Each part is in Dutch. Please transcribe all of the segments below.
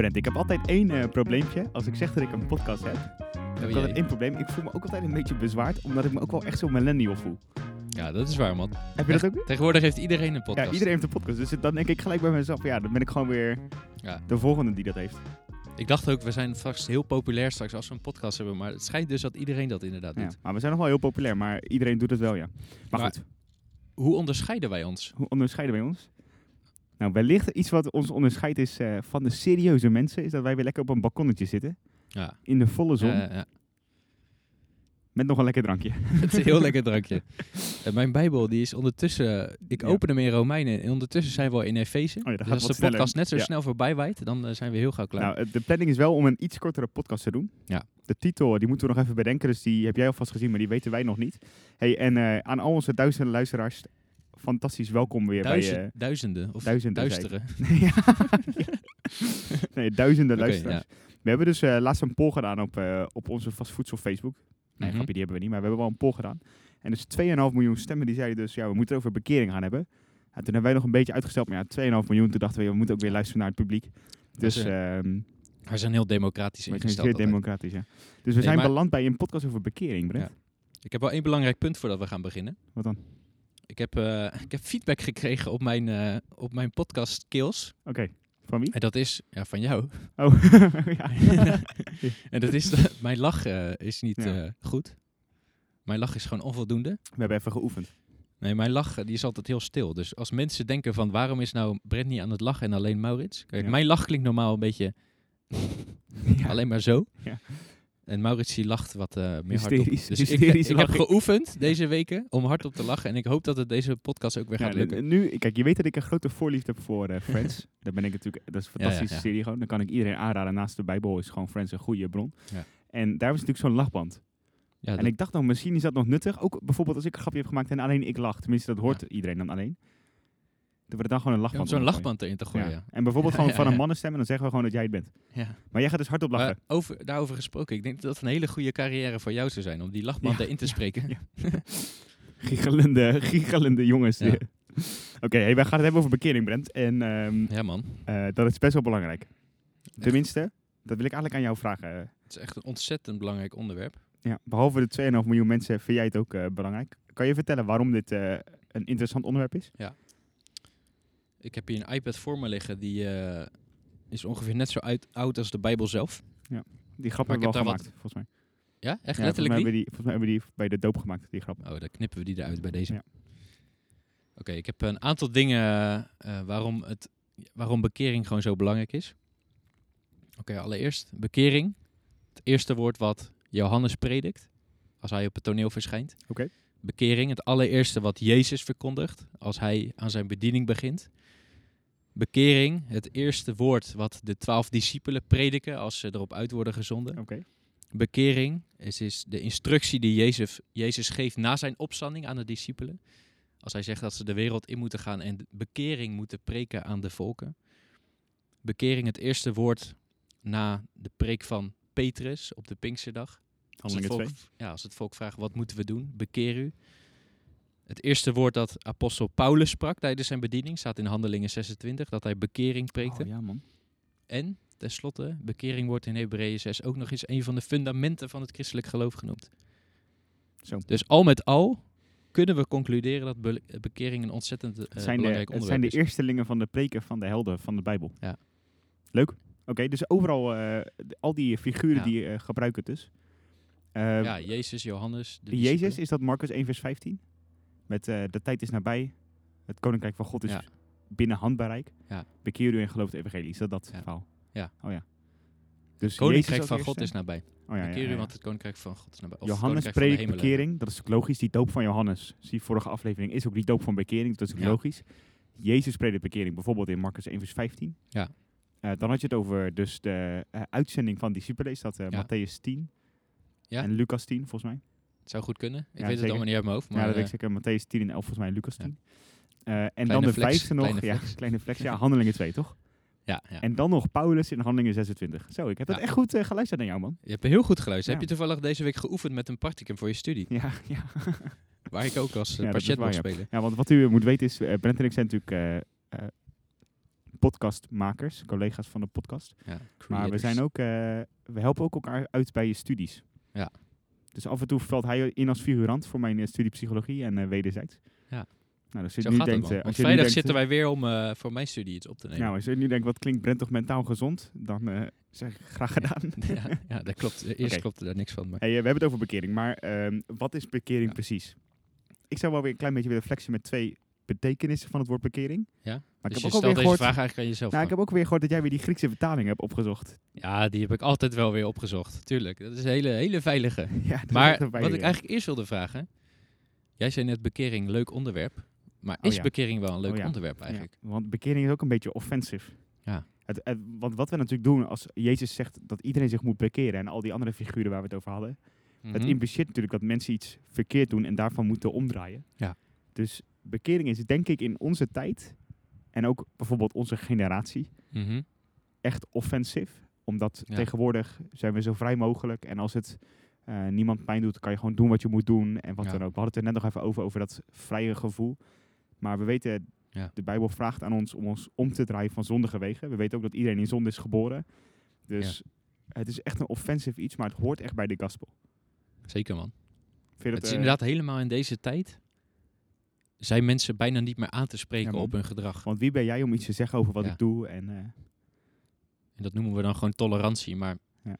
Brent, ik heb altijd één eh, probleempje. Als ik zeg dat ik een podcast heb, dan heb ik altijd één probleem. Ik voel me ook altijd een beetje bezwaard, omdat ik me ook wel echt zo'n millennial voel. Ja, dat is waar, man. Heb je dat ook? Tegenwoordig heeft iedereen een podcast. Ja, iedereen heeft een podcast. Dus dan denk ik gelijk bij mezelf, ja, dan ben ik gewoon weer Ja. de volgende die dat heeft. Ik dacht ook, we zijn vast heel populair straks als we een podcast hebben. Maar het schijnt dus dat iedereen dat inderdaad Ja. doet. Maar we zijn nog wel heel populair, maar iedereen doet het wel, ja. Maar, Maar- goed, Hoe onderscheiden wij ons? hoe onderscheiden wij ons? Nou, wellicht iets wat ons onderscheidt is eh, van de serieuze mensen, is dat wij weer lekker op een balkonnetje zitten. Ja, In de volle zon, ja, ja. met nog een lekker drankje. het is een heel lekker drankje. En mijn Bijbel die is ondertussen... Ik Ja. open hem in Romeinen en ondertussen zijn we al in Efeze. Oh ja, Dus als de sneller. podcast net zo snel voorbij waait, dan eh, zijn we heel gauw klaar. Nou, eh, de planning is wel om een iets kortere podcast te doen. Ja. De titel, die moeten we nog even bedenken, dus die heb jij alvast gezien, maar die weten wij nog niet. Hey, en eh, aan al onze duizenden luisteraars, fantastisch welkom weer Duizen- bij... eh, duizenden of duizenden, duisteren. ja. nee, duizenden Oké, luisteraars. We hebben dus eh, laatst een poll gedaan op, eh, op onze Vast Voedsel Facebook. Nee, Mhm. grapje, die hebben we niet, maar we hebben wel een poll gedaan. En dus 2,5 miljoen stemmen die zeiden dus, ja, we moeten over bekering gaan hebben. Ja, toen hebben wij nog een beetje uitgesteld, maar ja, 2,5 miljoen. Toen dachten we, we moeten ook weer luisteren naar het publiek. Dus ehm We zijn heel democratisch we zijn ingesteld. altijd. democratisch, ja. Dus we Nee, zijn beland bij een podcast over bekering, Brent. Ja. Ik heb wel één belangrijk punt voordat we gaan beginnen. Wat dan? Ik heb, eh, ik heb feedback gekregen op mijn, eh, op mijn podcast Kills. Oké, van wie? En dat is ja, van jou. Oh, ja. en dat is, dat mijn lach eh, is niet Ja. eh, goed. Mijn lach is gewoon onvoldoende. We hebben even geoefend. Nee, mijn lach eh, die is altijd heel stil. Dus als mensen denken van waarom is nou Brent niet aan het lachen en alleen Maurits? Kijk, Ja. mijn lach klinkt normaal een beetje alleen maar zo. Ja. En Maurits die lacht wat eh, meer hardop. Hysterisch- Dus ik, hysterisch ik heb geoefend deze weken om hardop te lachen. En ik hoop dat het deze podcast ook weer Ja, gaat lukken. nu, kijk, je weet dat ik een grote voorliefde heb voor eh, Friends. Daar ben ik natuurlijk, dat is een ja, fantastische ja. serie gewoon. Dan kan ik iedereen aanraden. Naast de Bijbel is gewoon Friends een goede bron. Ja. En daar was natuurlijk zo'n lachband. Ja, En ik dacht nog, misschien is dat nog nuttig. Ook bijvoorbeeld als ik een grapje heb gemaakt en alleen ik lach. Tenminste, dat hoort iedereen dan alleen. Dat we er dan gewoon een ja, om lachband zo'n lachband erin te gooien. Ja. Ja. En bijvoorbeeld gewoon Ja, van ja. een mannenstem en dan zeggen we gewoon dat jij het bent. Ja. Maar jij gaat dus hardop lachen. Over, daarover gesproken, ik denk dat het een hele goede carrière voor jou zou zijn om die lachband Ja, erin te ja, spreken. ja. Giechelende, giechelende jongens. Ja. Oké, hey, wij gaan het hebben over bekering, Brent. En ehm, Ja, man. eh, dat is best wel belangrijk. Tenminste, dat wil ik eigenlijk aan jou vragen. Het is echt een ontzettend belangrijk onderwerp. Ja, behalve de 2,5 miljoen mensen vind jij het ook eh, belangrijk. Kan je vertellen waarom dit eh, een interessant onderwerp is? Ik heb hier een iPad voor me liggen die eh, is ongeveer net zo uit, oud als de Bijbel zelf. Die grap hebben we ik al heb gemaakt, volgens mij. Ja, echt Ja, volgens, letterlijk mij die? die, volgens mij hebben we die bij de doop gemaakt, die grap. Oh, dan knippen we die eruit bij deze. Ja. Oké, ik heb een aantal dingen eh, waarom, het, waarom bekering gewoon zo belangrijk is. Oké, allereerst bekering. Het eerste woord wat Johannes predikt als hij op het toneel verschijnt. Oké. Bekering, het allereerste wat Jezus verkondigt als hij aan zijn bediening begint. Bekering, het eerste woord wat de twaalf discipelen prediken als ze erop uit worden gezonden. Oké. Bekering is, is de instructie die Jezus, Jezus geeft na zijn opstanding aan de discipelen. Als hij zegt dat ze de wereld in moeten gaan en bekering moeten preken aan de volken. Bekering, het eerste woord na de preek van Petrus op de Pinksterdag. Als het, volk, 2. ja, als het volk vraagt, wat moeten we doen? Bekeer u. Het eerste woord dat apostel Paulus sprak tijdens zijn bediening staat in Handelingen 26, dat hij bekering preekte. Oh, ja, man. En tenslotte, bekering wordt in Hebreeën 6 ook nog eens een van de fundamenten van het christelijk geloof genoemd. Zo. Dus al met al kunnen we concluderen dat be- bekering een ontzettend eh, zijn, de, belangrijk het zijn onderwerp de is. eerstelingen van de preken van de helden van de Bijbel. Ja. Leuk. Oké, dus overal, eh, al die figuren Ja. die eh, gebruiken het dus. Ja, Jezus, Johannes, de Jezus, is dat Marcus 1 vers 15? Met eh, de tijd is nabij, het koninkrijk van God is Ja. binnen handbereik. Ja. Bekeer u en geloof het evangelie. Is dat dat Ja. verhaal? Ja. Oh ja. Dus Koninkrijk Jezus van God is nabij. Oh, ja, Bekeer u, want het koninkrijk van God is nabij. Of Johannes koninkrijk hemelen. bekering, dat is ook logisch. Die doop van Johannes, zie vorige aflevering, is ook die doop van bekering. Dat is ook logisch. Jezus predikt bekering, bijvoorbeeld in Marcus 1 vers 15. Ja. Eh, dan had je het over dus de eh, uitzending van discipelen. Is dat. Matthäus 10 Ja. en Lucas 10 volgens mij? Zou goed kunnen. Ik Ja, weet het allemaal niet uit mijn hoofd. Maar, ja, dat weet eh, ik zeker. Matthäus 10 en 11 volgens mij Lucas Ja. 10. Eh, en dan de flex, vijfde nog. kleine ja, flex. kleine flex. Ja, handelingen 2 toch? ja, ja. En dan nog Paulus in handelingen 26. Zo, ik heb dat Ja. echt goed eh, geluisterd naar jou man. Je hebt heel goed geluisterd. Heb je toevallig deze week geoefend met een practicum voor je studie? Ja, ja. Waar ik ook als uh, patiënt mag ja. spelen. Ja, want wat u moet weten is, eh, Brent en ik zijn natuurlijk eh, eh, podcastmakers, collega's van de podcast. Ja, Maar we, zijn ook, eh, we helpen ook elkaar uit bij je studies. Ja. Dus af en toe valt hij in als figurant voor mijn eh, studie psychologie en eh, wederzijds. Ja. Nou, dus je nu denkt, man. Want als je nu vrijdag denkt, zitten wij weer om voor mijn studie iets op te nemen. Nou, als je nu denkt, wat klinkt Brent toch mentaal gezond? Dan zeg ik graag gedaan. ja, ja, dat klopt. Eerst Oké. klopte daar niks van. Maar Hey, we hebben het over bekering, maar ehm, wat is bekering Ja. precies? Ik zou wel weer een klein beetje willen flexen met twee betekenissen van het woord bekering. Ja? Maar dus ik je heb ook stelt deze gehoord. vraag eigenlijk aan jezelf. Nou, ik heb ook weer gehoord dat jij weer die Griekse vertaling hebt opgezocht. Ja, die heb ik altijd wel weer opgezocht. Tuurlijk, dat is een hele, hele veilige. ja, Maar wat ik eigenlijk eerst wilde vragen. Jij zei net bekering, leuk onderwerp. Maar Oh is ja. bekering wel een leuk Oh ja. onderwerp eigenlijk? Ja, want bekering is ook een beetje offensive. Ja. Het, het- want wat we natuurlijk doen als Jezus zegt dat iedereen zich moet bekeren en al die andere figuren waar we het over hadden, het Mhm. impliceert natuurlijk dat mensen iets verkeerd doen en daarvan moeten omdraaien. Ja. Dus bekering is denk ik in onze tijd en ook bijvoorbeeld onze generatie Mhm. echt offensief. Omdat Ja. tegenwoordig zijn we zo vrij mogelijk. En als het eh, niemand pijn doet, kan je gewoon doen wat je moet doen. En wat Ja. dan ook. We hadden het er net nog even over, over dat vrije gevoel. Maar we weten, Ja. de Bijbel vraagt aan ons om ons om te draaien van zondige wegen. We weten ook dat iedereen in zonde is geboren. Dus het is echt een offensief iets, maar het hoort echt bij de gospel. Zeker man. Het is eh, inderdaad helemaal in deze tijd. Zijn mensen bijna niet meer aan te Ja, spreken op hun gedrag. Want wie ben jij om iets te zeggen over wat Ja. ik doe? En, eh, En dat noemen we dan gewoon tolerantie. Maar Ja.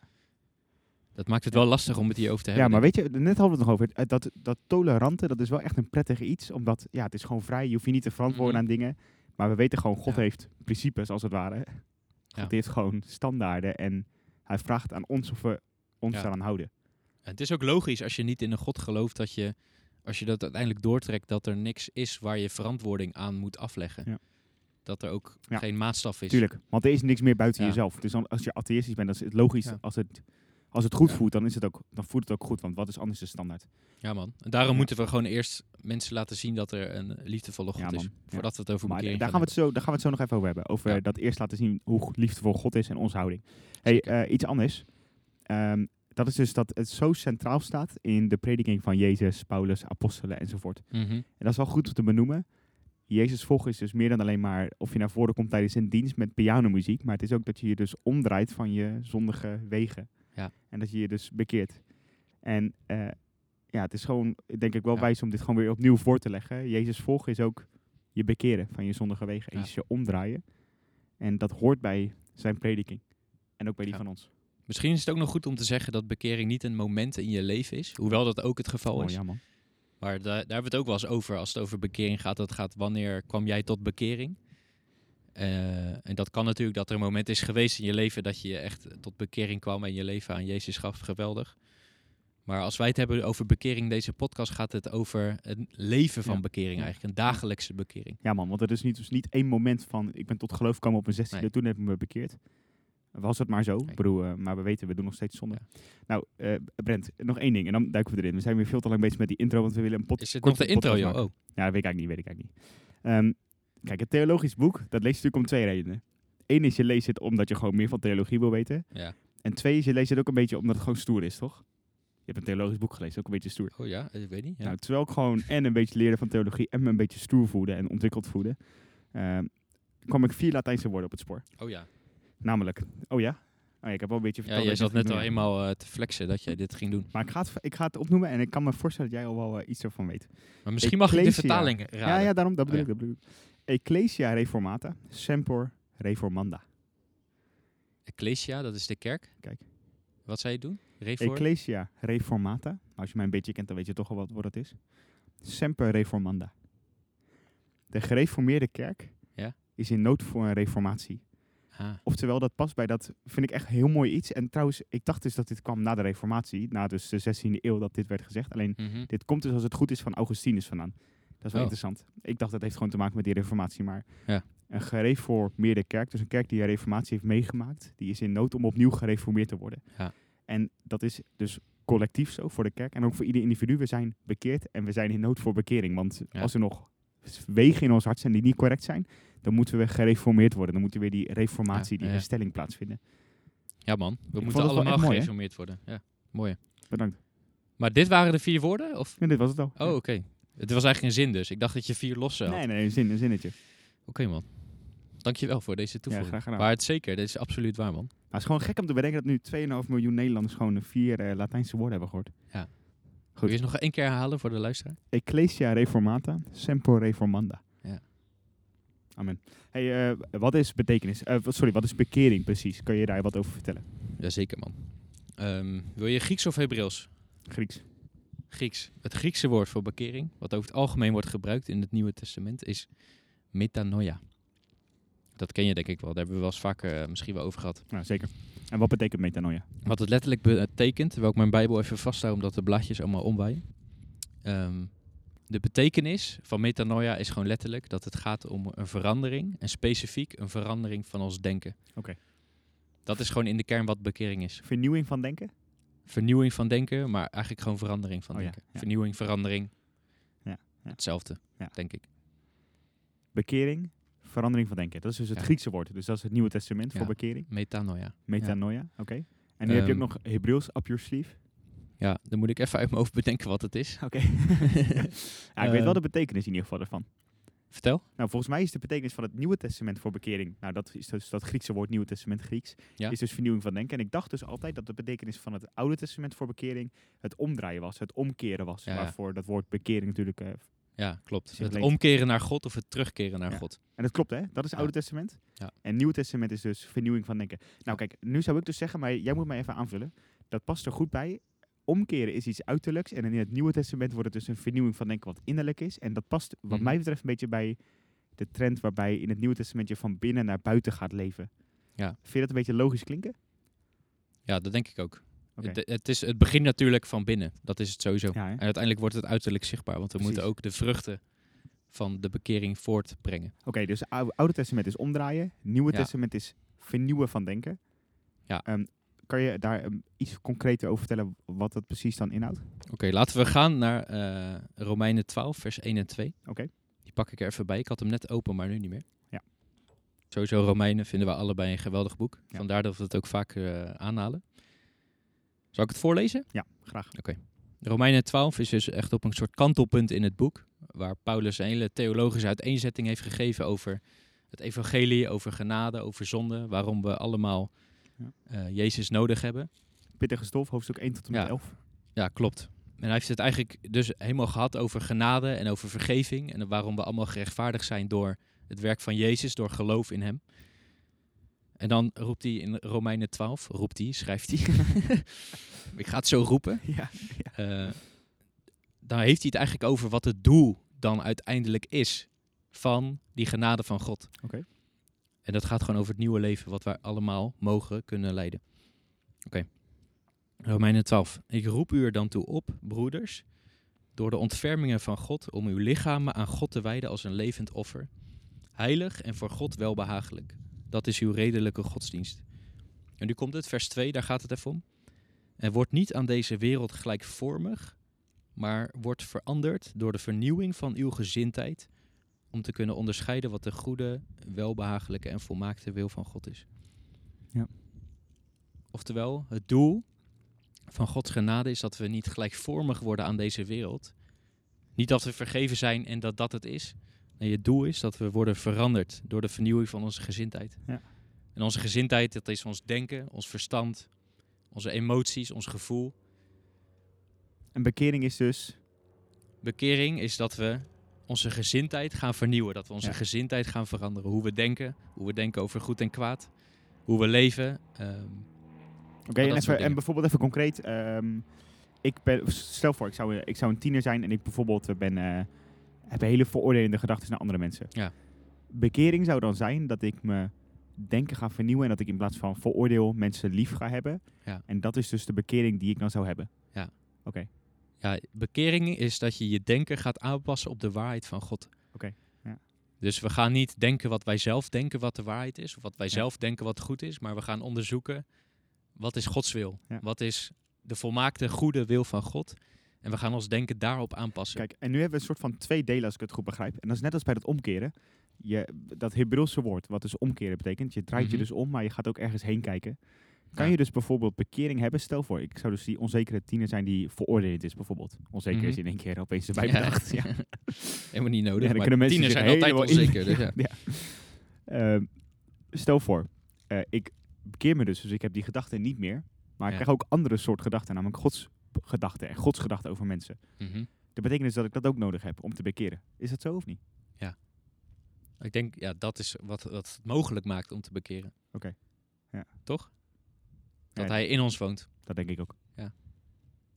dat maakt het wel lastig om het hierover te ja, hebben. maar weet je, net hadden we het nog over. eh, Dat, dat tolerante, dat is wel echt een prettig iets. Omdat, ja, het is gewoon vrij. Je hoeft je niet te verantwoorden aan dingen. Maar we weten gewoon, God Ja. heeft principes als het ware. Ja. God heeft gewoon standaarden. En hij vraagt aan ons of we ons Ja. daaraan houden. En het is ook logisch als je niet in een God gelooft dat je, als je dat uiteindelijk doortrekt, dat er niks is waar je verantwoording aan moet afleggen. Ja. Dat er ook Ja. geen maatstaf is. Tuurlijk, want er is niks meer buiten Ja. jezelf. Dus dan, als je atheïstisch bent, dan is het logisch. Als, het, als het goed voelt, dan, is het ook, dan voelt het ook goed. Want wat is anders de standaard? Ja man. En daarom moeten we gewoon eerst mensen laten zien dat er een liefdevolle God Ja, is. Voordat we het over Maar daar gaan, we het zo, daar gaan we het zo nog even over hebben. Over dat eerst laten zien hoe liefdevol God is en onze houding. Hey, eh, iets anders. Ehm, dat is dus dat het zo centraal staat in de prediking van Jezus, Paulus, apostelen enzovoort. hebben. Mhm. En dat is wel goed om te benoemen. Jezus volgen is dus meer dan alleen maar of je naar voren komt tijdens een dienst met pianomuziek. Maar het is ook dat je je dus omdraait van je zondige wegen. Ja. En dat je je dus bekeert. En eh, ja, het is gewoon, denk ik wel Ja. wijs om dit gewoon weer opnieuw voor te leggen. Jezus volgen is ook je bekeren van je zondige wegen. En Ja. je je omdraaien. En dat hoort bij zijn prediking. En ook bij die Ja. van ons. Misschien is het ook nog goed om te zeggen dat bekering niet een moment in je leven is. Hoewel dat ook het geval Oh, is. ja, man. Maar da- daar hebben we het ook wel eens over als het over bekering gaat. Dat gaat wanneer kwam jij tot bekering? Eh, en dat kan natuurlijk dat er een moment is geweest in je leven dat je echt tot bekering kwam en je leven aan Jezus gaf. Geweldig. Maar als wij het hebben over bekering, deze podcast gaat het over het leven van Ja. bekering eigenlijk. Een dagelijkse bekering. Ja man, want het is niet, dus niet één moment van ik ben tot geloof gekomen op mijn 16e, Nee. toen heb ik me bekeerd. Was het maar zo, ik bedoel, eh, maar we weten, we doen nog steeds zonde. Nou, eh, Brent, nog één ding en dan duiken we erin. We zijn weer veel te lang bezig met die intro, want we willen een pot. Is het nog de intro, podcast joh? Oh, Ja, dat weet ik eigenlijk niet, weet ik eigenlijk niet. Ehm, kijk, het theologisch boek, dat lees je natuurlijk om twee redenen. Eén is je leest het omdat je gewoon meer van theologie wil weten. ja. En twee is je leest het ook een beetje omdat het gewoon stoer is, toch? Je hebt een theologisch boek gelezen, ook een beetje stoer. Oh ja, ik weet niet. Ja. Nou, terwijl ik gewoon en een beetje leerde van theologie en me een beetje stoer voelde en ontwikkeld voelde, ehm, kwam ik vier Latijnse woorden op het spoor. oh ja. Namelijk, oh ja? Oh ja, ik heb wel een beetje Ja, verteld. jij dat zat net al eenmaal eh, te flexen dat jij dit ging doen. Maar ik ga, het, ik ga het opnoemen en ik kan me voorstellen dat jij al wel eh, iets ervan weet. Maar misschien mag ik de vertaling raden. Ja, ja, daarom, dat bedoel Oh ik. Dat bedoel ik. Ecclesia Reformata, Semper Reformanda. Ecclesia, dat is de kerk. Kijk. Wat zou je doen? Refor? Ecclesia Reformata. Als je mij een beetje kent, dan weet je toch al wat, wat het is. Semper Reformanda. De gereformeerde kerk Ja. is in nood voor een reformatie. Ah, Oftewel, dat past bij dat, vind ik echt heel mooi iets. En trouwens, ik dacht dus dat dit kwam na de reformatie, na dus de 16e eeuw dat dit werd gezegd. Alleen, mhm. dit komt dus als het goed is van Augustinus vandaan. Dat is wel Oh. interessant. Ik dacht dat heeft gewoon te maken met die reformatie, maar Ja. een gereformeerde kerk, dus een kerk die een reformatie heeft meegemaakt, die is in nood om opnieuw gereformeerd te worden. Ja. En dat is dus collectief zo voor de kerk en ook voor ieder individu. We zijn bekeerd en we zijn in nood voor bekering. Want Ja. als er nog wegen in ons hart zijn die niet correct zijn, dan moeten we gereformeerd worden. Dan moet er weer die reformatie, Ja, die ja. herstelling plaatsvinden. Ja man, we moeten allemaal hè? gereformeerd worden. Ja, mooi. Bedankt. Maar dit waren de vier woorden? Of? En dit was het al. Oh, oké. Het was eigenlijk een zin dus. Ik dacht dat je vier losse had. Nee, nee, een zin, een zinnetje. Oké man. Dankjewel voor deze Ja, toevoeging. graag gedaan. maar het zeker, dit is absoluut waar, man. Maar het is gewoon gek om te bedenken dat nu 2,5 miljoen Nederlanders gewoon vier eh, Latijnse woorden hebben gehoord. Wil Goed. je eens nog één keer herhalen voor de luisteraar? Ecclesia reformata, semper reformanda. Ja. Amen. Hey, eh, wat is betekenis? wat- sorry, wat is bekering precies? Kan je daar wat over vertellen? Jazeker, man. Ehm, wil je Grieks of Hebreeuws? Grieks. Grieks. Het Griekse woord voor bekering, wat over het algemeen wordt gebruikt in het Nieuwe Testament, is metanoia. Dat ken je denk ik wel. Daar hebben we wel eens vaker eh, misschien wel over gehad. Nou, zeker. En wat betekent metanoia? Wat het letterlijk betekent, terwijl ik mijn Bijbel even vasthoud omdat de blaadjes allemaal omwaaien. Ehm, de betekenis van metanoia is gewoon letterlijk dat het gaat om een verandering en specifiek een verandering van ons denken. Oké. Dat is gewoon in de kern wat bekering is. Vernieuwing van denken? Vernieuwing van denken, maar eigenlijk gewoon verandering van Oh denken. ja. Vernieuwing, verandering. Ja, ja. Hetzelfde, denk ik. Bekering, verandering van denken. Dat is dus het. Griekse woord. Dus dat is het Nieuwe Testament voor bekering. Metanoia. Metanoia, oké. En nu heb je ook Ehm, nog Hebreeuws up your sleeve. Ja, dan moet ik even uit mijn hoofd bedenken wat het is. Oké. ja, ik weet wel de betekenis in ieder geval ervan. Vertel. Nou, volgens mij is de betekenis van het Nieuwe Testament voor bekering, nou dat is dus dat Griekse woord Nieuwe Testament Grieks, Ja. is dus vernieuwing van denken. En ik dacht dus altijd dat de betekenis van het Oude Testament voor bekering het omdraaien was, het omkeren was. Ja. Waarvoor dat woord bekering natuurlijk, eh, Ja, klopt. Het omkeren naar God of het terugkeren naar Ja. God. en dat klopt hè, dat is. Oude Testament. Ja. En Nieuwe Testament is dus vernieuwing van denken. Nou kijk, nu zou ik dus zeggen, maar jij moet mij even aanvullen, dat past er goed bij. Omkeren is iets uiterlijks en in het Nieuwe Testament wordt het dus een vernieuwing van denken wat innerlijk is. En dat past wat Mhm. mij betreft een beetje bij de trend waarbij in het Nieuwe Testament je van binnen naar buiten gaat leven. Ja. Vind je dat een beetje logisch klinken? Ja, dat denk ik ook. Het, het, is, het begint natuurlijk van binnen. Dat is het sowieso. Ja? En uiteindelijk wordt het uiterlijk zichtbaar. Want we Precies. moeten ook de vruchten van de bekering voortbrengen. Oké, dus Ou- Oude Testament is omdraaien, Nieuwe Ja. Testament is vernieuwen van denken. Ja. Ehm, kan je daar ehm, iets concreter over vertellen wat dat precies dan inhoudt? Oké, laten we gaan naar eh, Romeinen 12, vers 1 en 2. Oké. Die pak ik er even bij. Ik had hem net open, maar nu niet meer. Ja. Sowieso Romeinen vinden we allebei een geweldig boek. Ja. Vandaar dat we het ook vaak eh, aanhalen. Zal ik het voorlezen? Ja, graag. Romeinen 12 is dus echt op een soort kantelpunt in het boek. Waar Paulus een hele theologische uiteenzetting heeft gegeven over het evangelie, over genade, over zonde. Waarom we allemaal Ja. eh, Jezus nodig hebben. Pittige stof, hoofdstuk 1 tot en met Ja. 11. Ja, klopt. En hij heeft het eigenlijk dus helemaal gehad over genade en over vergeving. En waarom we allemaal gerechtvaardigd zijn door het werk van Jezus, door geloof in hem. En dan roept hij in Romeinen 12, roept hij, schrijft hij. Ik ga het zo roepen. Ja, Eh, dan heeft hij het eigenlijk over wat het doel dan uiteindelijk is van die genade van God. Oké. En dat gaat gewoon over het nieuwe leven wat wij allemaal mogen kunnen leiden. Oké. Romeinen 12. Ik roep u er dan toe op, broeders, door de ontfermingen van God, om uw lichamen aan God te wijden als een levend offer, heilig en voor God welbehagelijk. Dat is uw redelijke godsdienst. En nu komt het, vers 2, daar gaat het even om. En wordt niet aan deze wereld gelijkvormig, maar wordt veranderd door de vernieuwing van uw gezindheid, om te kunnen onderscheiden wat de goede, welbehagelijke en volmaakte wil van God is. Ja. Oftewel, het doel van Gods genade is dat we niet gelijkvormig worden aan deze wereld. Niet dat we vergeven zijn en dat dat het is. Nee, het doel is dat we worden veranderd door de vernieuwing van onze gezindheid. Ja. En onze gezindheid, dat is ons denken, ons verstand, onze emoties, ons gevoel. En bekering is dus... Bekering is dat we onze gezindheid gaan vernieuwen. Dat we onze Ja. gezindheid gaan veranderen. Hoe we denken, hoe we denken over goed en kwaad. Hoe we leven. ehm, Oké, en, even- bijvoorbeeld even concreet. ehm, ik ben, stel voor, ik zou, eh, ik zou een tiener zijn en ik bijvoorbeeld eh, ben, eh, heb hele veroordelende gedachten naar andere mensen. Ja. Bekering zou dan zijn dat ik me denken ga vernieuwen en dat ik in plaats van veroordeel mensen lief ga hebben. Ja. En dat is dus de bekering die ik dan zou hebben. Ja. Oké. Ja, bekering is dat je je denken gaat aanpassen op de waarheid van God. Oké, ja. Dus we gaan niet denken wat wij zelf denken wat de waarheid is. Of wat wij Ja. zelf denken wat goed is. Maar we gaan onderzoeken wat is Gods wil. Ja. Wat is de volmaakte goede wil van God. En we gaan ons denken daarop aanpassen. Kijk, en nu hebben we een soort van twee delen als ik het goed begrijp. En dat is net als bij dat omkeren. Je, dat Hebreeuwse woord, wat dus omkeren betekent. Je draait Mhm. je dus om, maar je gaat ook ergens heen kijken. Kan Ja. je dus bijvoorbeeld bekering hebben? Stel voor, ik zou dus die onzekere tiener zijn die veroordeeld is bijvoorbeeld. Onzeker is Mhm. in één keer opeens erbij Ja. bedacht. Ja. Helemaal niet Ja, nodig. maar kunnen tieners zijn altijd onzeker. Dus ja. Ja. Ehm, stel voor, eh, ik bekeer me dus, dus ik heb die gedachten niet meer. Maar ik Ja. krijg ook andere soort gedachten, namelijk Gods gedachten en Gods gedachten over mensen. Mhm. Dat betekent dus dat ik dat ook nodig heb om te bekeren. Is dat zo of niet? Ik denk, ja, dat is wat, wat het mogelijk maakt om te bekeren. Oké. Ja. Toch? Dat Ja, hij in ons woont. Dat denk ik ook.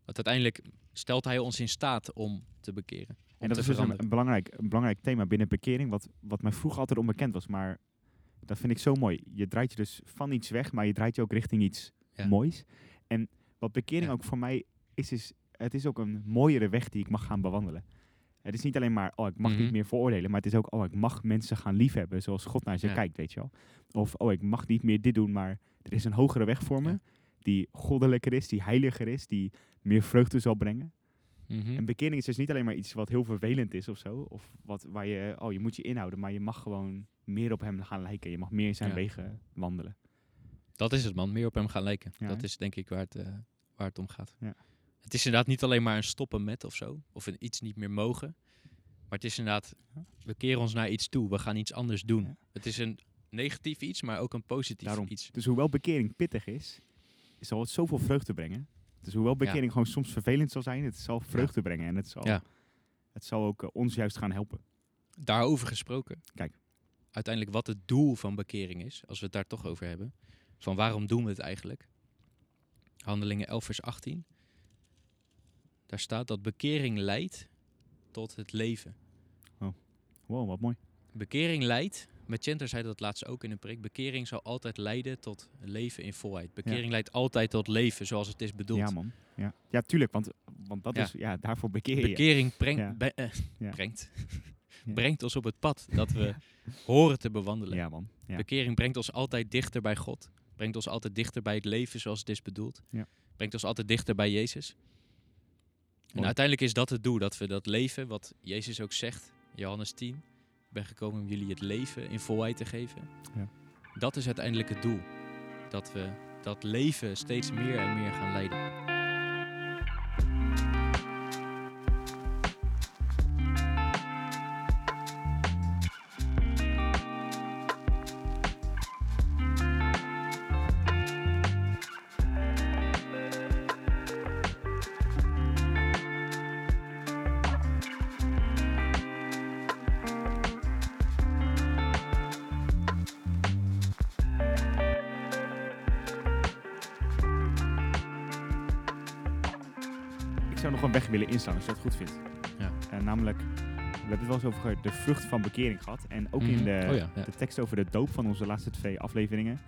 Want uiteindelijk stelt hij ons in staat om te bekeren. Om En dat is dus een, belangrijk, een belangrijk thema binnen bekering, wat, wat mij vroeger altijd onbekend was. Maar dat vind ik zo mooi. Je draait je dus van iets weg, maar je draait je ook richting iets Ja. moois. En wat bekering Ja. ook voor mij is, is, het is ook een mooiere weg die ik mag gaan bewandelen. Het is niet alleen maar, oh, ik mag Mhm. niet meer veroordelen, maar het is ook, oh, ik mag mensen gaan liefhebben zoals God naar ze Ja. kijkt, weet je wel. Of, oh, ik mag niet meer dit doen, maar er is een hogere weg voor me, Ja. die goddelijker is, die heiliger is, die meer vreugde zal brengen. Mhm. En bekering is dus niet alleen maar iets wat heel vervelend is of zo. Of wat, waar je, oh, je moet je inhouden. Maar je mag gewoon meer op hem gaan lijken. Je mag meer in zijn Ja. wegen wandelen. Dat is het, man. Meer op hem gaan lijken. Dat is denk ik waar het, eh, waar het om gaat. Ja. Het is inderdaad niet alleen maar een stoppen met of zo. Of een iets niet meer mogen. Maar het is inderdaad, we keren ons naar iets toe. We gaan iets anders doen. Ja. Het is een negatief iets, maar ook een positief Daarom. iets. Dus hoewel bekering pittig is, zal het zoveel vreugde brengen. Dus hoewel bekering gewoon soms vervelend zal zijn, het zal vreugde brengen. En het zal, Ja. het zal ook eh, ons juist gaan helpen. Daarover gesproken. Kijk. Uiteindelijk wat het doel van bekering is, als we het daar toch over hebben. Van waarom doen we het eigenlijk? Handelingen 11 vers 18. Daar staat dat bekering leidt tot het leven. Wow, wat mooi. Bekering leidt, Machenter zei dat laatst ook in een preek, bekering zal altijd leiden tot leven in volheid. Bekering leidt altijd tot leven zoals het is bedoeld. Ja, man. Ja, ja tuurlijk. Want, want dat Ja. is, ja, daarvoor bekeer je. Bekering brengt, Ja. be- eh, brengt, brengt ons op het pad dat we horen te bewandelen. Ja, man. Ja. Bekering brengt ons altijd dichter bij God. Brengt ons altijd dichter bij het leven zoals het is bedoeld. Ja. Brengt ons altijd dichter bij Jezus. En uiteindelijk is dat het doel, dat we dat leven, wat Jezus ook zegt, Johannes 10, ik ben gekomen om jullie het leven in volheid te geven. Ja. Dat is uiteindelijk het doel. Dat we dat leven steeds meer en meer gaan leiden. Als je dat goed vindt. Ja. Eh, namelijk, we hebben het wel eens over de vrucht van bekering gehad. En ook in Mhm. de, Oh ja, ja. de tekst over de doop van onze laatste twee afleveringen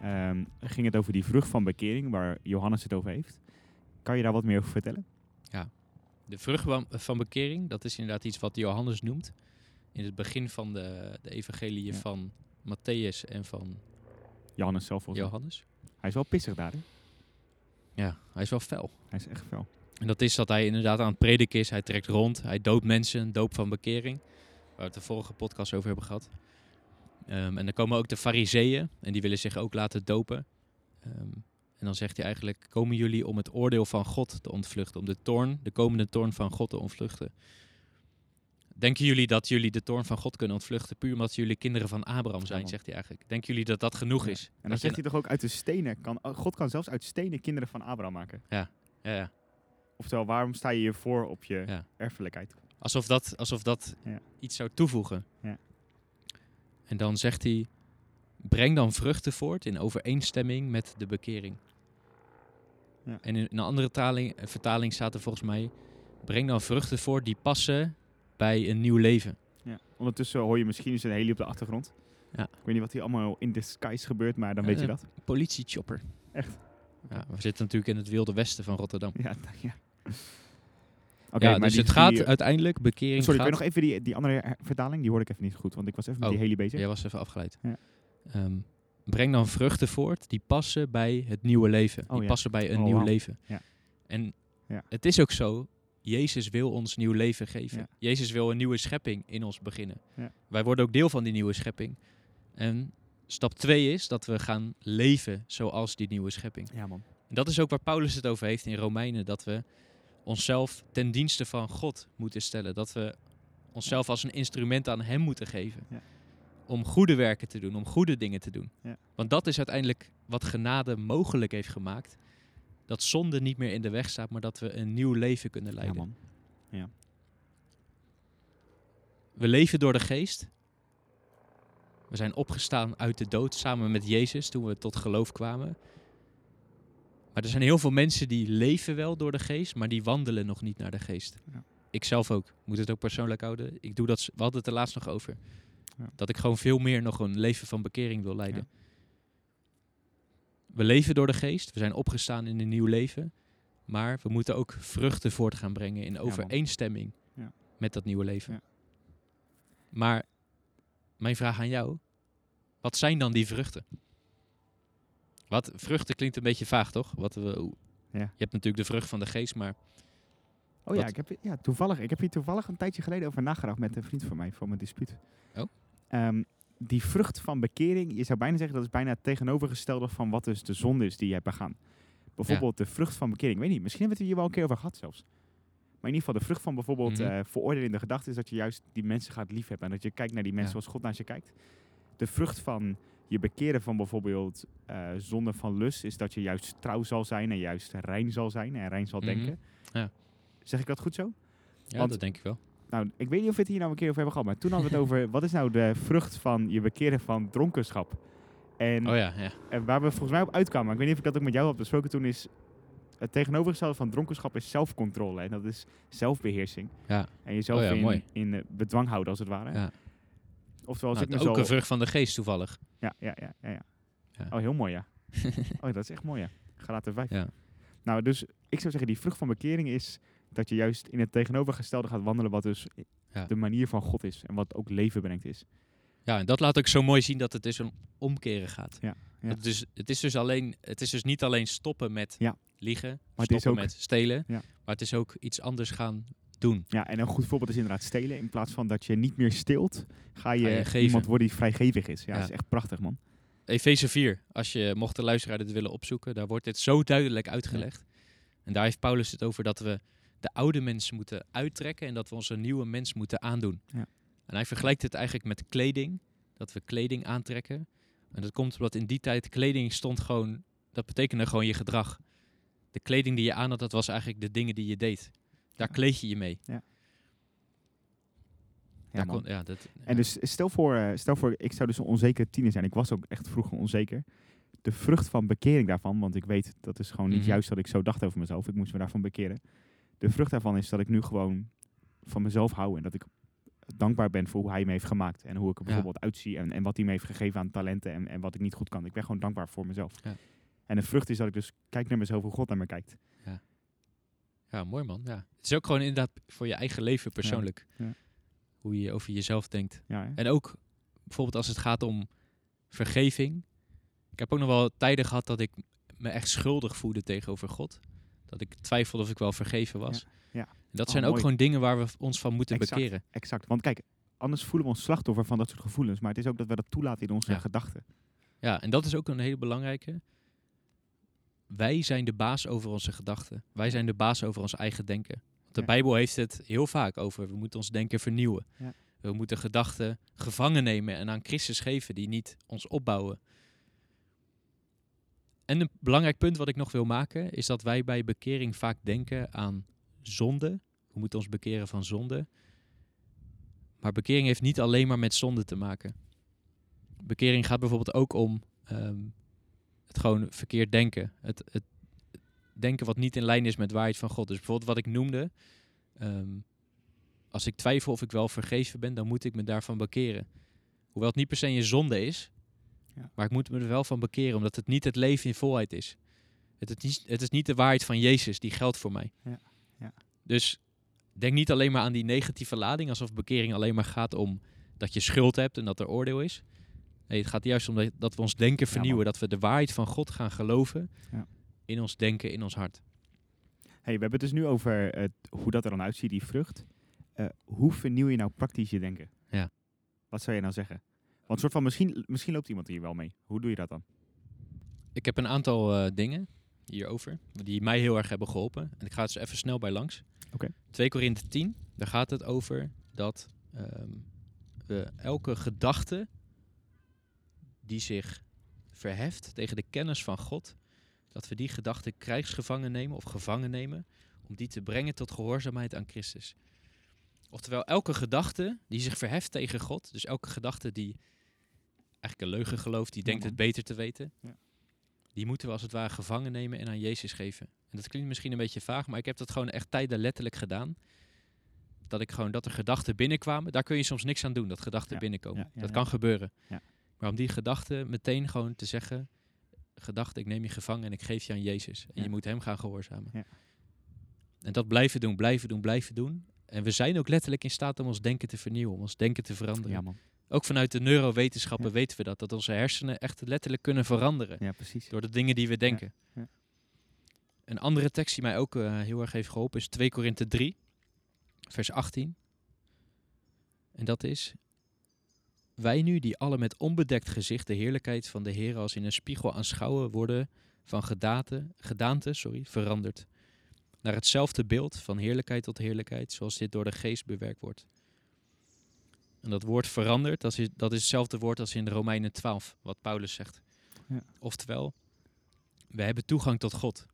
ehm, ging het over die vrucht van bekering, waar Johannes het over heeft. Kan je daar wat meer over vertellen? De vrucht van- van bekering, dat is inderdaad iets wat Johannes noemt. In het begin van de, de evangeliën Ja. van Matthäus en van Johannes zelf. Johannes. Hij is wel pissig daar, hè? Ja, hij is wel fel. Hij is echt fel. En dat is dat hij inderdaad aan het prediken is. Hij trekt rond, hij doopt mensen, doop van bekering. Waar we het de vorige podcast over hebben gehad. Ehm, en dan komen ook de fariseeën en die willen zich ook laten dopen. Ehm, en dan zegt hij eigenlijk, komen jullie om het oordeel van God te ontvluchten? Om de toorn, de komende toorn van God te ontvluchten? Denken jullie dat jullie de toorn van God kunnen ontvluchten puur omdat jullie kinderen van Abraham zijn, zegt hij eigenlijk. Denken jullie dat dat genoeg Ja. is? En dan Dat zegt hij toch ook uit de stenen, kan, God kan zelfs uit stenen kinderen van Abraham maken. Ja, ja. Oftewel, waarom sta je hiervoor op je Ja. erfelijkheid? Alsof dat, alsof dat Ja. iets zou toevoegen. Ja. En dan zegt hij, breng dan vruchten voort in overeenstemming met de bekering. Ja. En in een andere taling, eh, vertaling staat er volgens mij, breng dan vruchten voort die passen bij een nieuw leven. Ja. Ondertussen hoor je misschien eens een heli op de achtergrond. Ja. Ik weet niet wat hier allemaal in skies gebeurt, maar dan weet je Eh, dat. Politiechopper. Echt? Ja, we zitten natuurlijk in het wilde westen van Rotterdam. Ja, ja. Oké, ja, maar dus die- het gaat die- uiteindelijk, bekering Sorry, kun gaat... je nog even die, die andere vertaling? Die hoorde ik even niet goed, want ik was even met Oh, die heli bezig. Jij was even afgeleid. Ja. Ehm, breng dan vruchten voort die passen bij het nieuwe leven. Oh, die ja. passen bij een Oh, nieuw leven. Ja. En het is ook zo, Jezus wil ons nieuw leven geven. Jezus wil een nieuwe schepping in ons beginnen. Ja. Wij worden ook deel van die nieuwe schepping. En stap twee is dat we gaan leven zoals die nieuwe schepping. Ja, man. En dat is ook waar Paulus het over heeft in Romeinen. Dat we onszelf ten dienste van God moeten stellen. Dat we onszelf als een instrument aan Hem moeten geven. Ja. om goede werken te doen, om goede dingen te doen. Ja. Want dat is uiteindelijk wat genade mogelijk heeft gemaakt. Dat zonde niet meer in de weg staat, maar dat we een nieuw leven kunnen Ja, leiden. man. we leven door de geest. We zijn opgestaan uit de dood samen met Jezus toen we tot geloof kwamen. Maar er zijn heel veel mensen die leven wel door de geest, maar die wandelen nog niet naar de geest. Ja. Ik zelf ook. Moet het ook persoonlijk houden. Ik doe dat. We hadden het er laatst nog over. Ja. Dat ik gewoon veel meer nog een leven van bekering wil leiden. We leven door de geest. We zijn opgestaan in een nieuw leven. Maar we moeten ook vruchten voort gaan brengen in overeenstemming Ja. met dat nieuwe leven. Ja. Maar mijn vraag aan jou: wat zijn dan die vruchten? Wat vruchten klinkt een beetje vaag, toch? Wat we, hoe- Ja. Je hebt natuurlijk de vrucht van de geest, maar Oh ja, ik heb, ja, toevallig, ik heb hier toevallig een tijdje geleden over nagedacht met een vriend van mij, voor mijn dispuut. Oh. Em, die vrucht van bekering, je zou bijna zeggen dat is bijna het tegenovergestelde van wat dus de zonde is die je hebt begaan. Bijvoorbeeld de vrucht van bekering. Ik weet niet, misschien hebben we het hier wel een keer over gehad zelfs. Maar in ieder geval de vrucht van bijvoorbeeld Mhm. eh veroordelende gedachten is dat je juist die mensen gaat liefhebben. En dat je kijkt naar die mensen Ja. zoals God naar je kijkt. De vrucht van je bekeren van bijvoorbeeld eh zonde van lust is dat je juist trouw zal zijn en juist rein zal zijn en rein zal Mhm. denken. Ja. Zeg ik dat goed zo? ja, Want- dat denk ik wel. Nou, ik weet niet of we het hier nou een keer over hebben gehad, maar toen hadden we het over wat is nou de vrucht van je bekeren van dronkenschap. En, Oh ja, ja. en waar we volgens mij op uitkwamen, ik weet niet of ik dat ook met jou heb besproken toen, is het tegenovergestelde van dronkenschap is zelfcontrole. En dat is zelfbeheersing. Ja. En jezelf Oh ja, in, mooi. in bedwang houden, als het ware. Ja. Oftewel, Nou, ik me ook zo... een vrucht van de geest toevallig. Ja, ja, ja, ja, ja. Ja. Oh, heel mooi, ja. oh, dat is echt mooi, ja. Galaten 5. Ja. Nou, dus ik zou zeggen, die vrucht van bekering is dat je juist in het tegenovergestelde gaat wandelen, wat dus Ja. de manier van God is. En wat ook leven brengt is. Ja, en dat laat ook zo mooi zien dat het dus om omkeren gaat. Ja, ja. Het, is, het, is dus alleen, het is dus niet alleen stoppen met liegen, het stoppen is met stelen, maar het is ook iets anders gaan doen. Ja, en een goed voorbeeld is inderdaad stelen. In plaats van dat je niet meer steelt, ga je, Ga je geven. iemand worden die vrijgevig is. Ja, Ja. dat is echt prachtig, man. Efeze 4, als je mocht de luisteraar dit willen opzoeken, daar wordt dit zo duidelijk uitgelegd. En daar heeft Paulus het over dat we de oude mens moeten uittrekken en dat we onze nieuwe mens moeten aandoen. Ja. En hij vergelijkt het eigenlijk met kleding, dat we kleding aantrekken. En dat komt omdat in die tijd kleding stond gewoon, dat betekende gewoon je gedrag. De kleding die je aan had, dat was eigenlijk de dingen die je deed. Daar Ja. kleed je je mee. Ja, kon, ja, dat, En dus stel voor, eh, stel voor, ik zou dus een onzekere tiener zijn. Ik was ook echt vroeger onzeker. De vrucht van bekering daarvan, want ik weet dat is gewoon niet Mhm. juist dat ik zo dacht over mezelf. Ik moest me daarvan bekeren. De vrucht daarvan is dat ik nu gewoon van mezelf hou en dat ik dankbaar ben voor hoe hij me heeft gemaakt. En hoe ik er Ja. bijvoorbeeld uitzie en, en wat hij me heeft gegeven aan talenten en, en wat ik niet goed kan. Ik ben gewoon dankbaar voor mezelf. Ja. En de vrucht is dat ik dus kijk naar mezelf hoe God naar me kijkt. Ja, mooi man. Ja. Het is ook gewoon inderdaad voor je eigen leven persoonlijk. Ja. Hoe je over jezelf denkt. Ja? En ook bijvoorbeeld als het gaat om vergeving. Ik heb ook nog wel tijden gehad dat ik me echt schuldig voelde tegenover God. Dat ik twijfelde of ik wel vergeven was. ja. En dat Oh, zijn ook mooi. gewoon dingen waar we ons van moeten Exact. bekeren. Exact. Want kijk, anders voelen we ons slachtoffer van dat soort gevoelens. Maar het is ook dat we dat toelaten in onze gedachten. Ja, en dat is ook een hele belangrijke. Wij zijn de baas over onze gedachten. Wij zijn de baas over ons eigen denken. Want de Ja. Bijbel heeft het heel vaak over. We moeten ons denken vernieuwen. Ja. We moeten gedachten gevangen nemen en aan Christus geven die niet ons opbouwen. En een belangrijk punt wat ik nog wil maken is dat wij bij bekering vaak denken aan zonde. We moeten ons bekeren van zonde. Maar bekering heeft niet alleen maar met zonde te maken. Bekering gaat bijvoorbeeld ook om ehm, het gewoon verkeerd denken. Het, het denken wat niet in lijn is met de waarheid van God. Dus bijvoorbeeld wat ik noemde. ehm, als ik twijfel of ik wel vergeven ben, dan moet ik me daarvan bekeren. Hoewel het niet per se een zonde is. Ja. Maar ik moet me er wel van bekeren, omdat het niet het leven in volheid is. Het is niet, het is niet de waarheid van Jezus die geldt voor mij. Ja, ja. Dus denk niet alleen maar aan die negatieve lading, alsof bekering alleen maar gaat om dat je schuld hebt en dat er oordeel is. Nee, het gaat juist om dat- we ons denken vernieuwen, dat we de waarheid van God gaan geloven Ja. in ons denken, in ons hart. Hey, we hebben het dus nu over eh, hoe dat er dan uitziet, die vrucht. Eh, hoe vernieuw je nou praktisch je denken? Ja. Wat zou je nou zeggen? Want soort van, misschien, misschien loopt iemand hier wel mee. Hoe doe je dat dan? Ik heb een aantal eh, dingen hierover die mij heel erg hebben geholpen. En ik ga het dus even snel bij langs. Oké. 2 Korinthe 10, daar gaat het over dat ehm, we elke gedachte die zich verheft tegen de kennis van God, dat we die gedachte krijgsgevangen nemen of gevangen nemen, om die te brengen tot gehoorzaamheid aan Christus. Oftewel, elke gedachte die zich verheft tegen God, dus elke gedachte die eigenlijk een leugen gelooft, die Ja, denkt man. het beter te weten, Ja. die moeten we als het ware gevangen nemen en aan Jezus geven. En dat klinkt misschien een beetje vaag, maar ik heb dat gewoon echt tijden letterlijk gedaan. Dat ik gewoon, dat er gedachten binnenkwamen, daar kun je soms niks aan doen, dat gedachten Ja, binnenkomen. ja, ja, dat ja. kan gebeuren. Maar om die gedachten meteen gewoon te zeggen, gedachte, ik neem je gevangen en ik geef je aan Jezus. En Ja. je moet hem gaan gehoorzamen. Ja. En dat blijven doen, blijven doen, blijven doen. En we zijn ook letterlijk in staat om ons denken te vernieuwen, om ons denken te veranderen. Ja, man. Ook vanuit de neurowetenschappen Ja. weten we dat, dat onze hersenen echt letterlijk kunnen veranderen. Ja, precies. Door de dingen die we denken. ja. Een andere tekst die mij ook eh, heel erg heeft geholpen is 2 Korinthe 3, vers 18. En dat is, wij nu die alle met onbedekt gezicht de heerlijkheid van de Heer als in een spiegel aanschouwen worden van gedaante, gedaante sorry, veranderd. Naar hetzelfde beeld van heerlijkheid tot heerlijkheid, zoals dit door de geest bewerkt wordt. En dat woord veranderd, dat is, dat is hetzelfde woord als in Romeinen 12, wat Paulus zegt. Ja. Oftewel, we hebben toegang tot God.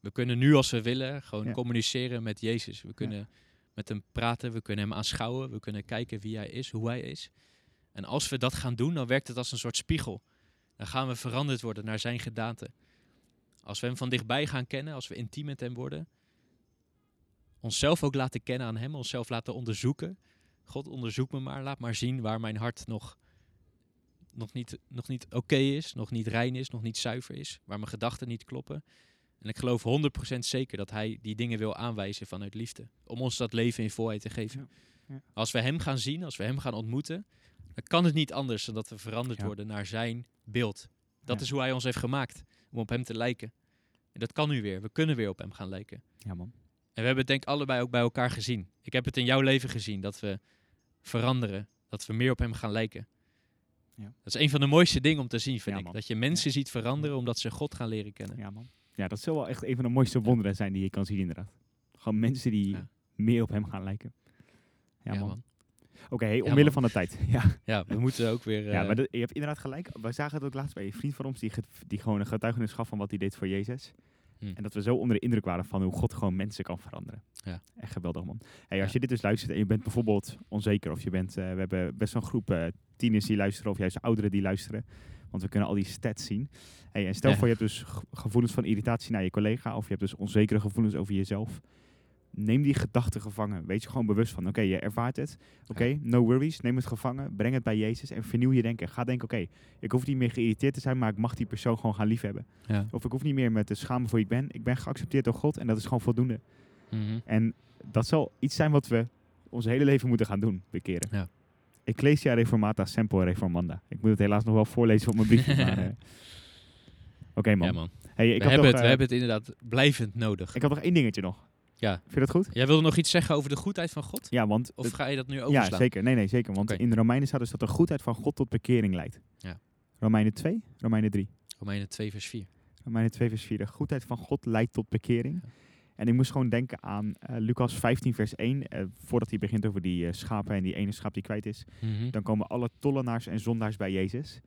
We kunnen nu als we willen gewoon Ja. communiceren met Jezus. We kunnen met hem praten, we kunnen hem aanschouwen, we kunnen kijken wie hij is, hoe hij is. En als we dat gaan doen, dan werkt het als een soort spiegel. Dan gaan we veranderd worden naar zijn gedaante. Als we hem van dichtbij gaan kennen, als we intiem met hem worden, onszelf ook laten kennen aan hem, onszelf laten onderzoeken. God, onderzoek me maar, laat maar zien waar mijn hart nog, nog niet, nog niet oké is, nog niet rein is, nog niet zuiver is, waar mijn gedachten niet kloppen. En ik geloof 100% zeker dat hij die dingen wil aanwijzen vanuit liefde. Om ons dat leven in volheid te geven. Ja, ja. Als we hem gaan zien, als we hem gaan ontmoeten, dan kan het niet anders dan dat we veranderd Ja. worden naar zijn beeld. Dat Ja. is hoe hij ons heeft gemaakt, om op hem te lijken. En dat kan nu weer. We kunnen weer op hem gaan lijken. Ja, man. En we hebben het denk ik allebei ook bij elkaar gezien. Ik heb het in jouw leven gezien, dat we veranderen. Dat we meer op hem gaan lijken. Ja. Dat is een van de mooiste dingen om te zien, vind Ja, ik. Dat je mensen ziet veranderen omdat ze God gaan leren kennen. Ja, man. Ja, dat zal wel echt een van de mooiste wonderen zijn die je kan zien, inderdaad. Gewoon mensen die meer op hem gaan lijken. Ja, Ja, man. man. Oké, Ja, omwille van de tijd. Ja, Ja, we moeten ook weer... ja eh, maar dat- je hebt inderdaad gelijk. We zagen het ook laatst bij een vriend van ons die, die gewoon een getuigenis gaf van wat hij deed voor Jezus. Hm. En dat we zo onder de indruk waren van hoe God gewoon mensen kan veranderen. Ja. Echt geweldig, man. Hey, als Ja. je dit dus luistert en je bent bijvoorbeeld onzeker of je bent... eh, we hebben best wel een groep eh, tieners die luisteren of juist ouderen die luisteren. Want we kunnen al die stats zien. Hey, en stel Ja. voor je hebt dus ge- gevoelens van irritatie naar je collega of je hebt dus onzekere gevoelens over jezelf. Neem die gedachten gevangen. Wees je gewoon bewust van, oké, je ervaart het. Oké, no worries. Neem het gevangen. Breng het bij Jezus en vernieuw je denken. Ga denken, oké, ik hoef niet meer geïrriteerd te zijn, maar ik mag die persoon gewoon gaan liefhebben. ja. Of ik hoef niet meer me te schamen voor wie ik ben. Ik ben geaccepteerd door God en dat is gewoon voldoende. Mhm. En dat zal iets zijn wat we ons hele leven moeten gaan doen, bekeren. Ja. Ecclesia Reformata Semper Reformanda. Ik moet het helaas nog wel voorlezen op mijn briefje. eh, Oké man. Ja, man. Hey, ik, we, had hebben nog, het, we eh, hebben het inderdaad blijvend nodig. ik had nog één dingetje nog. Ja. Vind je dat goed? Jij wilde nog iets zeggen over de goedheid van God? Ja, want... Of ga je dat nu ja, overslaan? zeker. Nee, nee, zeker. Want in de Romeinen staat dus dat de goedheid van God tot bekering leidt. Ja. Romeinen 2, Romeinen 3. Romeinen 2 vers 4. Romeinen 2 vers 4. De goedheid van God leidt tot bekering. En ik moest gewoon denken aan eh, Lucas 15 vers 1. eh, voordat hij begint over die eh, schapen en die ene schaap die kwijt is. Mhm. Dan komen alle tollenaars en zondaars bij Jezus.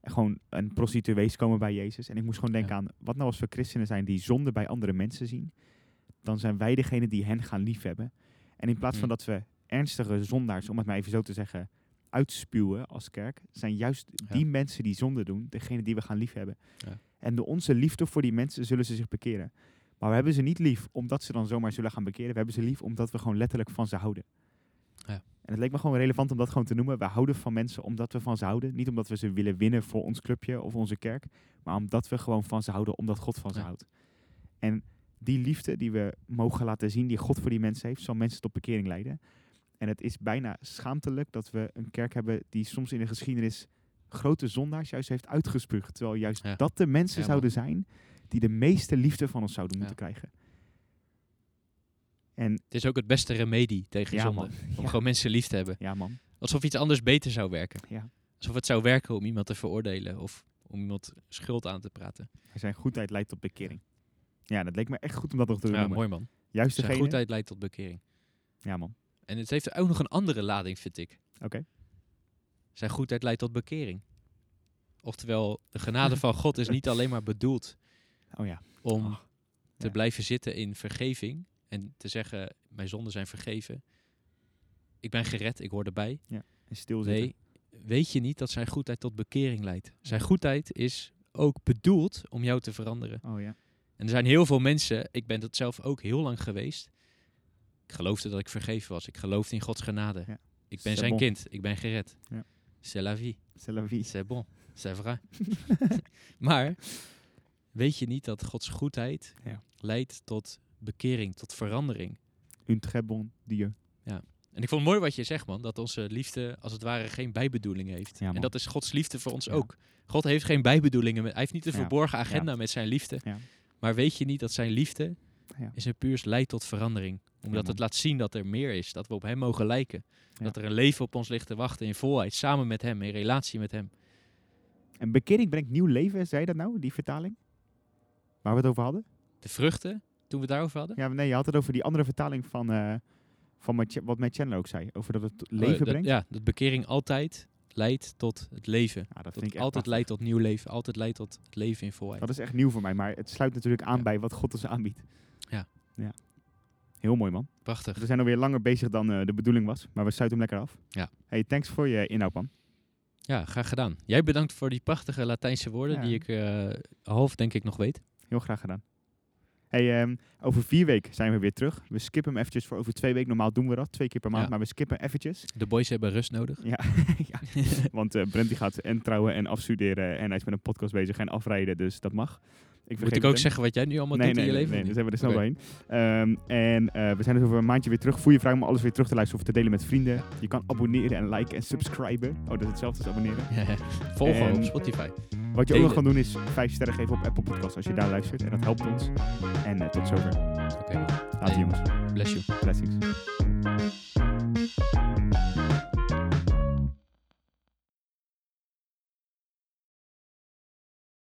En gewoon een prostituees komen bij Jezus. En ik moest gewoon denken Ja. aan, wat nou als we christenen zijn die zonde bij andere mensen zien. Dan zijn wij degene die hen gaan liefhebben. En in plaats van Mm. dat we ernstige zondaars, om het maar even zo te zeggen, uitspuwen als kerk, zijn juist Ja. die mensen die zonde doen, degene die we gaan liefhebben. Ja. En door onze liefde voor die mensen zullen ze zich bekeren. Maar we hebben ze niet lief omdat ze dan zomaar zullen gaan bekeren. We hebben ze lief omdat we gewoon letterlijk van ze houden. Ja. En het leek me gewoon relevant om dat gewoon te noemen. We houden van mensen omdat we van ze houden. Niet omdat we ze willen winnen voor ons clubje of onze kerk. Maar omdat we gewoon van ze houden, omdat God van ze houdt. En die liefde die we mogen laten zien, die God voor die mensen heeft, zal mensen tot bekering leiden. En het is bijna schaamtelijk dat we een kerk hebben die soms in de geschiedenis grote zondaars juist heeft uitgespuugd. Terwijl juist Ja. dat de mensen Ja, zouden zijn die de meeste liefde van ons zouden Ja. moeten krijgen. En Het is ook het beste remedie tegen zonde. man, Om gewoon mensen lief te hebben. ja man, Alsof iets anders beter zou werken. ja. Alsof het zou werken om iemand te veroordelen. Of om iemand schuld aan te praten. Zijn goedheid leidt tot bekering. Ja, dat leek me echt goed om dat nog te Ja, noemen. mooi man. Juist Zijn degene. goedheid leidt tot bekering. Ja man, En het heeft ook nog een andere lading, vind ik. oké. Zijn goedheid leidt tot bekering. Oftewel, de genade van God is niet alleen maar bedoeld Oh ja. om Oh, te ja. blijven zitten in vergeving en te zeggen, mijn zonden zijn vergeven. Ik ben gered, ik hoor erbij. En stilzitten. Nee, weet je niet dat zijn goedheid tot bekering leidt? Zijn goedheid is ook bedoeld om jou te veranderen. Oh ja. En er zijn heel veel mensen, ik ben dat zelf ook heel lang geweest. Ik geloofde dat ik vergeven was. Ik geloofde in Gods genade. Ja. Ik ben zijn bon. kind. Ik ben gered. Ja. C'est la vie. C'est la vie. C'est bon. C'est vrai. maar weet je niet dat Gods goedheid Ja. leidt tot bekering, tot verandering? Un très bon Dieu. En ik vond het mooi wat je zegt, man. Dat onze liefde als het ware geen bijbedoeling heeft. Ja, en dat is Gods liefde voor ons Ja. ook. God heeft geen bijbedoelingen. Met, hij heeft niet een Ja. verborgen agenda met zijn liefde. Maar weet je niet dat zijn liefde Ja. is een puurs leidt tot verandering. Omdat het laat zien dat er meer is. Dat we op hem mogen lijken. Ja. Dat er een leven op ons ligt te wachten in volheid. Samen met hem, in relatie met hem. En bekering brengt nieuw leven, zei je dat nou, die vertaling? Waar we het over hadden? De vruchten, toen we het daarover hadden. Ja, nee, je had het over die andere vertaling van, eh van wat mijn channel ook zei. Over dat het Oh, leven dat- brengt. Ja, dat bekering altijd leidt tot het leven. Ja, dat Dat vind ik altijd leidt tot nieuw leven. Altijd leidt tot het leven in volheid. Dat is echt nieuw voor mij, maar het sluit natuurlijk aan Ja. bij wat God ons aanbiedt. Ja. ja. Heel mooi, man. Prachtig. We zijn alweer langer bezig dan eh, de bedoeling was, maar we sluiten hem lekker af. Ja. Hey, thanks voor je inhoud, man. Ja, graag gedaan. Jij bedankt voor die prachtige Latijnse woorden Ja. die ik eh, half denk ik nog weet. Heel graag gedaan. Hey, ehm, over vier weken zijn we weer terug. We skippen hem eventjes voor over twee weken. Normaal doen we dat, twee keer per maand, Ja. maar we skippen eventjes. De boys hebben rust nodig. Ja, ja. want eh Brent die gaat en trouwen en afstuderen en hij is met een podcast bezig en afrijden, dus dat mag. Ik Moet ik ook zeggen wat jij nu allemaal nee, doet nee, in je nee, leven? nee, niet? hebben we er snel doorheen. Ehm, en eh, we zijn dus over een maandje weer terug. Voel je vrij om alles weer terug te luisteren of te delen met vrienden. Je kan abonneren en liken en subscriben. Oh, dat is hetzelfde als abonneren. Volgen En- op Spotify. Wat je ook nog kan doen is vijf sterren geven op Apple Podcasts als je daar luistert. En dat helpt ons. En eh, tot zover. Oké, Later Hey. jongens. bless you. Blessings.